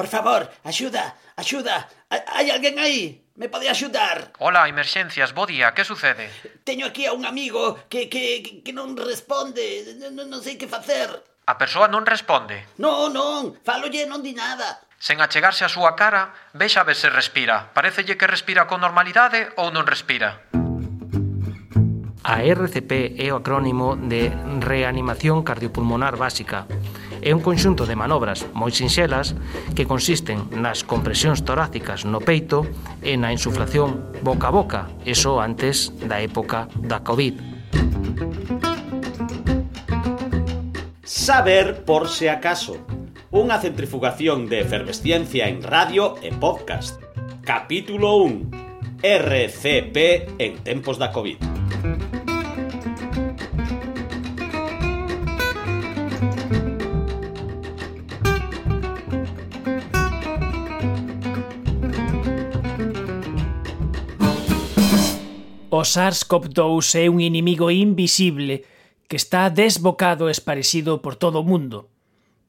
Por favor, axuda, axuda. Hai alguén aí? Me pode axudar? Ola, emerxencias, bo día, que sucede? Teño aquí a un amigo que, que, que non responde, non, non sei que facer. A persoa non responde? Non, non, falolle non di nada. Sen achegarse a súa cara, vexa a ver se respira. Parecelle que respira con normalidade ou non respira. A RCP é o acrónimo de Reanimación Cardiopulmonar Básica, é un conxunto de manobras moi sinxelas que consisten nas compresións torácicas no peito e na insuflación boca a boca, eso antes da época da Covid. Saber por se acaso. Unha centrifugación de efervesciencia en radio e podcast. Capítulo 1. RCP en tempos da COVID. O SARS-CoV-2 é un inimigo invisible que está desbocado e esparecido por todo o mundo.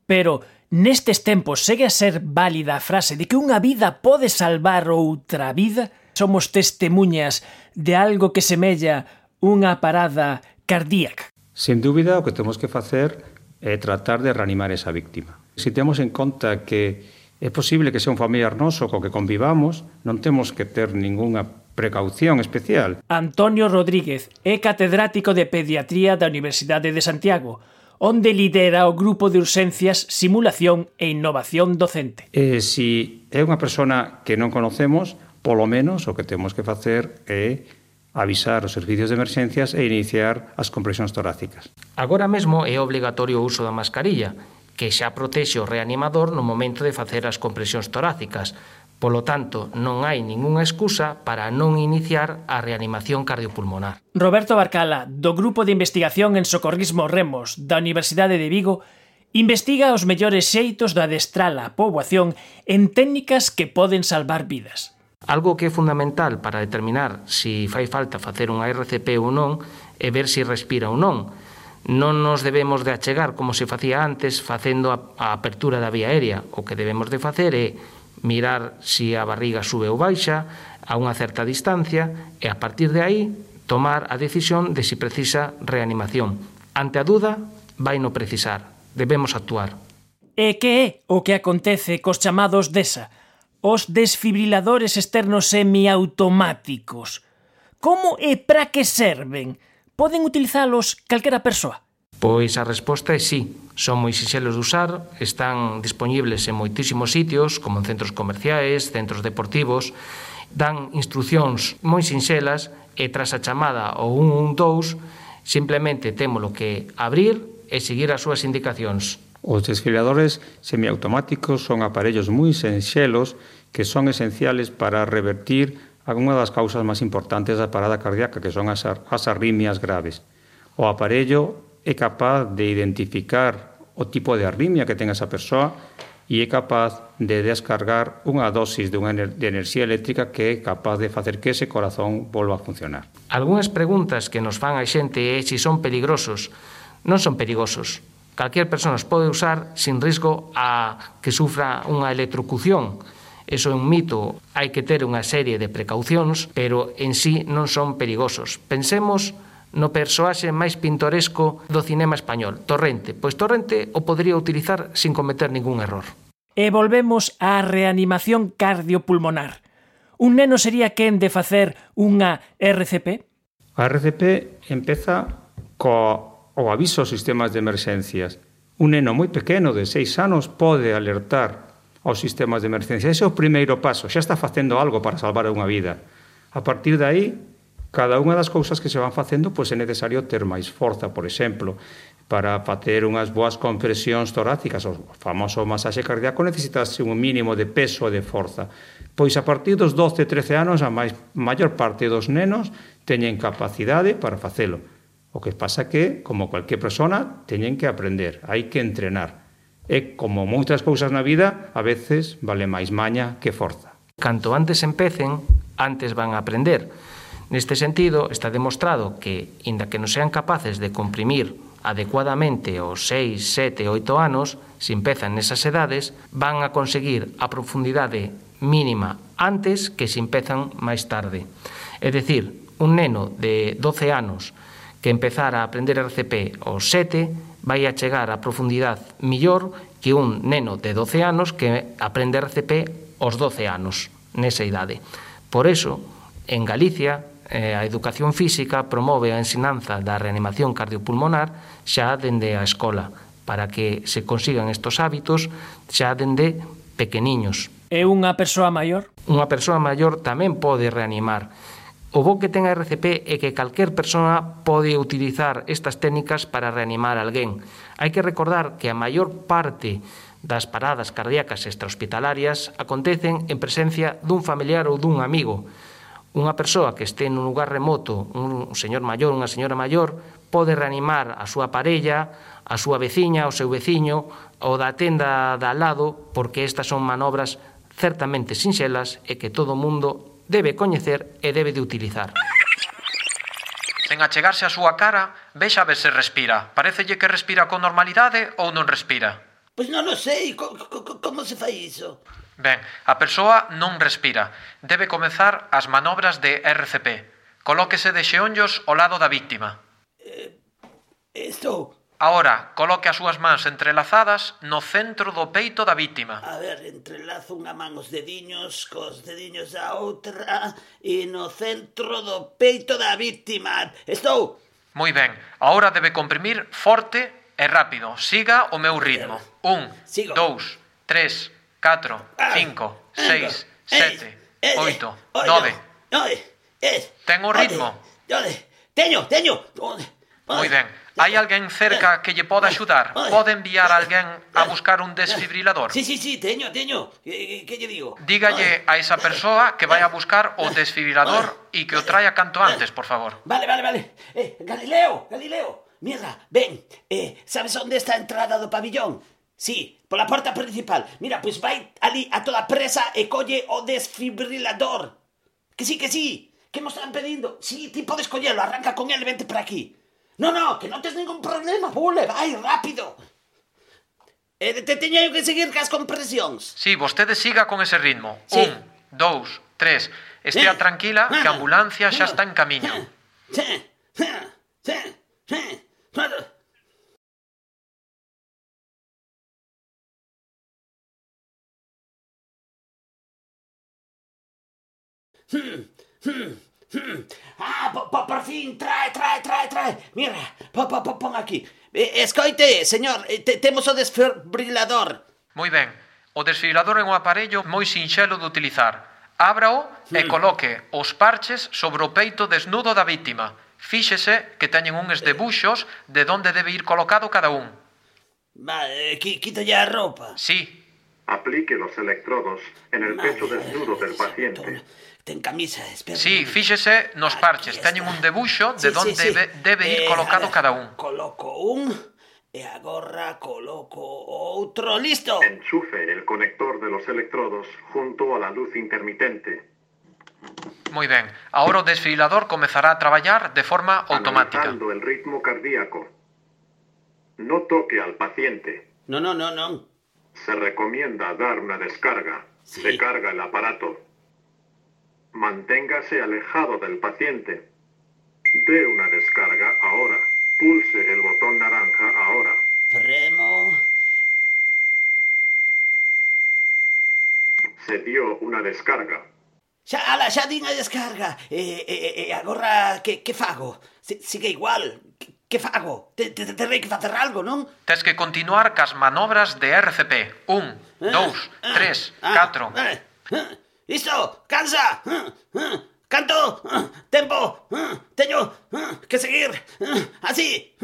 Pero nestes tempos segue a ser válida a frase de que unha vida pode salvar outra vida? Somos testemunhas de algo que semella unha parada cardíaca. Sen dúbida, o que temos que facer é tratar de reanimar esa víctima. Se temos en conta que é posible que sea un familiar noso co que convivamos, non temos que ter ningunha precaución especial. Antonio Rodríguez é catedrático de Pediatría da Universidade de Santiago, onde lidera o grupo de urxencias Simulación e Innovación Docente. E si é unha persona que non conocemos, polo menos o que temos que facer é avisar os servicios de emerxencias e iniciar as compresións torácicas. Agora mesmo é obligatorio o uso da mascarilla, que xa protexe o reanimador no momento de facer as compresións torácicas, Polo tanto, non hai ningunha excusa para non iniciar a reanimación cardiopulmonar. Roberto Barcala, do Grupo de Investigación en Socorrismo Remos da Universidade de Vigo, investiga os mellores xeitos de adestrar a poboación en técnicas que poden salvar vidas. Algo que é fundamental para determinar se si fai falta facer unha RCP ou non é ver se si respira ou non. Non nos debemos de achegar como se facía antes facendo a, a apertura da vía aérea. O que debemos de facer é mirar se si a barriga sube ou baixa a unha certa distancia e a partir de aí tomar a decisión de si precisa reanimación. Ante a duda, vai no precisar. Debemos actuar. E que é o que acontece cos chamados DESA? Os desfibriladores externos semiautomáticos. Como e para que serven? Poden utilizalos calquera persoa? Pois a resposta é sí, son moi sinxelos de usar, están dispoñibles en moitísimos sitios, como en centros comerciais, centros deportivos, dan instruccións moi sinxelas e tras a chamada ao 112 simplemente témolo que abrir e seguir as súas indicacións. Os desfibriladores semiautomáticos son aparellos moi senxelos que son esenciales para revertir algunha das causas máis importantes da parada cardíaca, que son as, as arritmias graves. O aparello é capaz de identificar o tipo de arritmia que ten esa persoa e é capaz de descargar unha dosis de, unha de enerxía eléctrica que é capaz de facer que ese corazón volva a funcionar. Algúnas preguntas que nos fan a xente é se si son peligrosos. Non son perigosos. Calquer persona os pode usar sin risco a que sufra unha electrocución. Eso é un mito, hai que ter unha serie de precaucións, pero en sí non son perigosos. Pensemos no persoaxe máis pintoresco do cinema español, Torrente. Pois Torrente o podría utilizar sin cometer ningún error. E volvemos á reanimación cardiopulmonar. Un neno sería quen de facer unha RCP? A RCP empeza co o aviso aos sistemas de emerxencias. Un neno moi pequeno de seis anos pode alertar aos sistemas de emerxencia. Ese é o primeiro paso, xa está facendo algo para salvar unha vida. A partir de aí, cada unha das cousas que se van facendo pois é necesario ter máis forza, por exemplo, para facer unhas boas compresións torácicas, o famoso masaxe cardíaco, necesitas un mínimo de peso e de forza. Pois a partir dos 12, 13 anos, a máis, maior parte dos nenos teñen capacidade para facelo. O que pasa que, como cualquier persona, teñen que aprender, hai que entrenar. E como moitas cousas na vida, a veces vale máis maña que forza. Canto antes empecen, antes van a aprender Neste sentido, está demostrado que, inda que non sean capaces de comprimir adecuadamente os 6, 7, 8 anos, se empezan nesas edades, van a conseguir a profundidade mínima antes que se empezan máis tarde. É dicir, un neno de 12 anos que empezara a aprender RCP aos 7 vai a chegar a profundidade millor que un neno de 12 anos que aprende RCP aos 12 anos, nesa idade. Por eso, en Galicia eh, a educación física promove a ensinanza da reanimación cardiopulmonar xa dende a escola, para que se consigan estos hábitos xa dende pequeniños. É unha persoa maior? Unha persoa maior tamén pode reanimar. O bo que ten a RCP é que calquer persoa pode utilizar estas técnicas para reanimar alguén. Hai que recordar que a maior parte das paradas cardíacas extrahospitalarias acontecen en presencia dun familiar ou dun amigo, Unha persoa que este nun lugar remoto, un señor maior, unha señora maior, pode reanimar a súa parella, a súa veciña, o seu veciño, ou da tenda da al lado, porque estas son manobras certamente sinxelas e que todo o mundo debe coñecer e debe de utilizar. Sen achegarse á súa cara, vexa a ver se respira. Parecelle que respira con normalidade ou non respira. Pois non o sei, co, co, como se fai iso? Ben, a persoa non respira. Debe comezar as manobras de RCP. Colóquese de xeonllos ao lado da víctima. Eh, estou... Ahora, coloque as súas mans entrelazadas no centro do peito da víctima. A ver, entrelazo unha man os dediños cos dediños da outra e no centro do peito da víctima. Estou... Moi ben, agora debe comprimir forte e rápido. Siga o meu ritmo. Un, Sigo. dous, tres, 4, 5, 6, 7, 8, 9. Ten o ritmo? Teño, teño. Moi ben. Hai alguén cerca que lle poda axudar? Pode enviar alguén a buscar un desfibrilador? Sí, sí, sí, teño, teño. Que, que lle digo? Dígalle a esa persoa que vai a buscar o desfibrilador e que o traia canto antes, por favor. Vale, vale, vale. Eh, Galileo, Galileo. Mierda, ven. Eh, sabes onde está a entrada do pabillón? Sí, pola porta principal. Mira, pois vai ali a toda presa e colle o desfibrilador. Que sí, que sí, que mo están pedindo. Sí, ti podes collelo, arranca con el, vente para aquí. No, no, que non tes ningún problema, bule, vai, rápido. E te teño que seguir cas compresións. Si, sí, vostede siga con ese ritmo. Sí. Un, dous, tres. Estea eh. tranquila que a ambulancia xa está en camiño. Sí, sí, sí, sí. Hmm, hmm. Ah, po, po, por fin, trae, trae, trae, trae. Mira, po, po, po, pon aquí. Eh, escoite, señor, eh, te, temos o desfibrilador. Moi ben. O desfibrilador é un aparello moi sinxelo de utilizar. Ábrao e hmm. coloque os parches sobre o peito desnudo da vítima. Fíxese que teñen uns debuxos de onde debe ir colocado cada un. Va, eh, quítalle a roupa. Sí. Aplique los electrodos en el pecho desnudo del paciente ten camisa espera. Sí, fíxese nos parches, teñen un debuxo de sí, onde sí, sí. debe, debe ir eh, colocado ver, cada un. Coloco un e agora coloco outro, listo. Enchufe el conector de los electrodos junto a la luz intermitente. Moi ben, agora o desfibrilador comezará a traballar de forma automática. Analizando el ritmo cardíaco. No toque al paciente. No, no, no, no. Se recomienda dar una descarga. Sí. Se carga el aparato. Manténgase alejado del paciente. Dé una descarga ahora. Pulse el botón naranja ahora. Premo. Se dio una descarga. Xa, ala, xa din a descarga. E, e, e agora, que, que fago? Si, sigue igual. Que, que fago? Te, te, que facer algo, non? Tes que continuar cas manobras de RCP. Un, dous, Ah, tres, ah, catro. vale. Ah, Isto, cansa, canto, tempo, teño que seguir, así.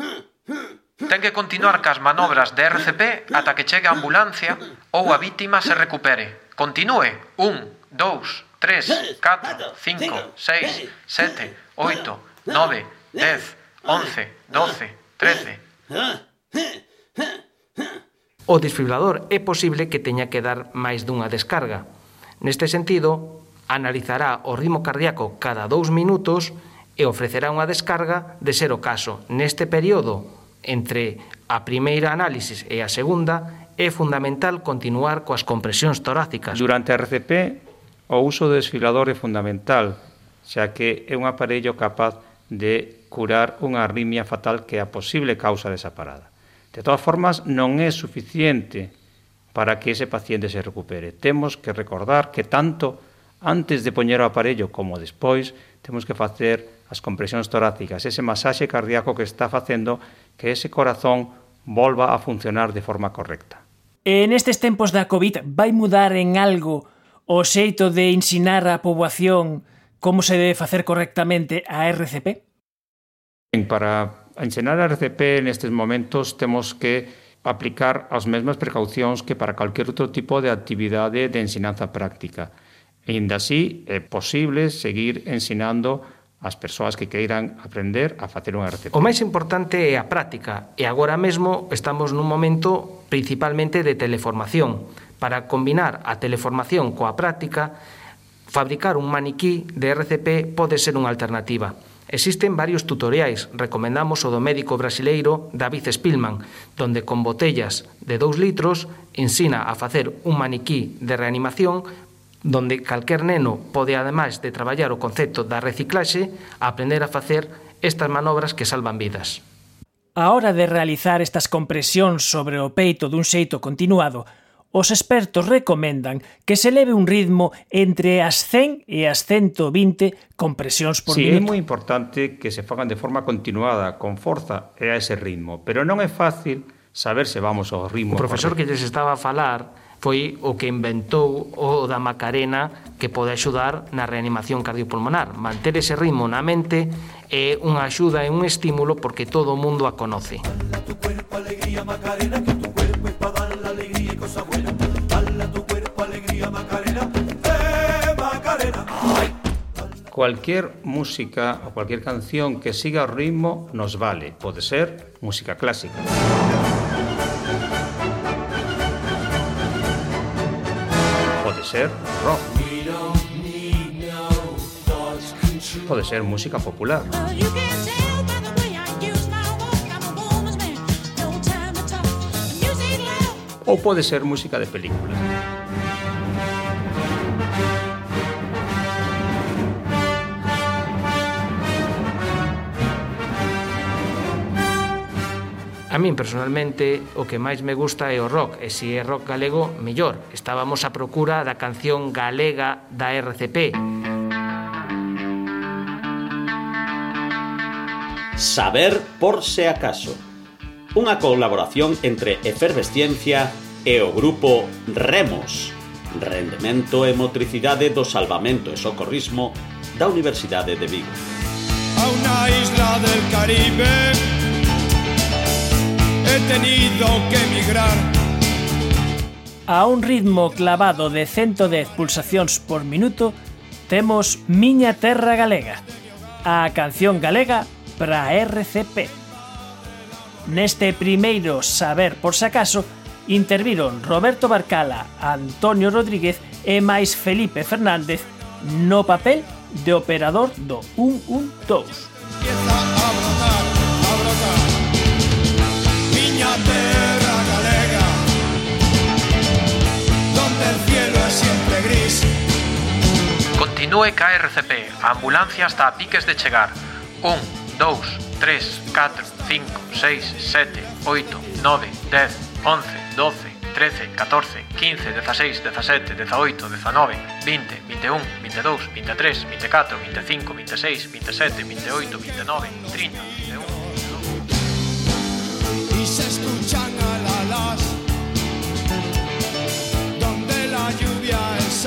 Ten que continuar cas manobras de RCP ata que chegue a ambulancia ou a vítima se recupere. Continúe. Un, dous, tres, catro, cinco, seis, sete, oito, nove, dez, once, doce, trece. O desfibrilador é posible que teña que dar máis dunha descarga, Neste sentido, analizará o ritmo cardíaco cada dous minutos e ofrecerá unha descarga de ser o caso. Neste período, entre a primeira análisis e a segunda, é fundamental continuar coas compresións torácicas. Durante a RCP, o uso do desfilador é fundamental, xa que é un aparello capaz de curar unha arritmia fatal que é a posible causa desa parada. De todas formas, non é suficiente para que ese paciente se recupere. Temos que recordar que tanto antes de poñer o aparello como despois, temos que facer as compresións torácicas, ese masaxe cardíaco que está facendo que ese corazón volva a funcionar de forma correcta. En estes tempos da COVID vai mudar en algo o xeito de ensinar á poboación como se debe facer correctamente a RCP? Para ensinar a RCP nestes momentos temos que aplicar as mesmas precaucións que para calquer outro tipo de actividade de ensinanza práctica. E ainda así, é posible seguir ensinando as persoas que queiran aprender a facer unha receta. O máis importante é a práctica, e agora mesmo estamos nun momento principalmente de teleformación. Para combinar a teleformación coa práctica, fabricar un maniquí de RCP pode ser unha alternativa. Existen varios tutoriais, recomendamos o do médico brasileiro David Spillman, donde con botellas de 2 litros ensina a facer un maniquí de reanimación donde calquer neno pode, ademais de traballar o concepto da reciclaxe, aprender a facer estas manobras que salvan vidas. A hora de realizar estas compresións sobre o peito dun xeito continuado, os expertos recomendan que se leve un ritmo entre as 100 e as 120 compresións por sí, minuto. Sí, é moi importante que se fagan de forma continuada, con forza e a ese ritmo, pero non é fácil saber se vamos ao ritmo. O profesor correcto. que lles estaba a falar foi o que inventou o da Macarena que pode axudar na reanimación cardiopulmonar. Manter ese ritmo na mente é unha axuda e un estímulo porque todo o mundo a conoce. Tu cuerpo, alegría, Macarena, que Cualquier música o cualquier canción que siga o ritmo nos vale. Pode ser música clásica. ser rock. Pode ser música popular. Ou pode ser música de película. A min personalmente o que máis me gusta é o rock, e se é rock galego, mellor. Estábamos a procura da canción galega da RCP. Saber por se acaso. Unha colaboración entre Efervesciencia e o grupo Remos, Rendemento e Motricidade do Salvamento e Socorrismo da Universidade de Vigo. A unha isla del Caribe he tenido que emigrar. A un ritmo clavado de 110 pulsacións por minuto, temos Miña Terra Galega, a canción galega para RCP. Neste primeiro Saber por si acaso, interviron Roberto Barcala, Antonio Rodríguez e máis Felipe Fernández no papel de operador do 112. Diminúe KRCP, ambulancia hasta a piques de chegar. 1, 2, 3, 4, 5, 6, 7, 8, 9, 10, 11, 12, 13, 14, 15, 16, 17, 18, 19, 20, 21, 22, 23, 24, 25, 26, 27, 28, 29, 30, 31. Y se escuchan alalas donde la lluvia es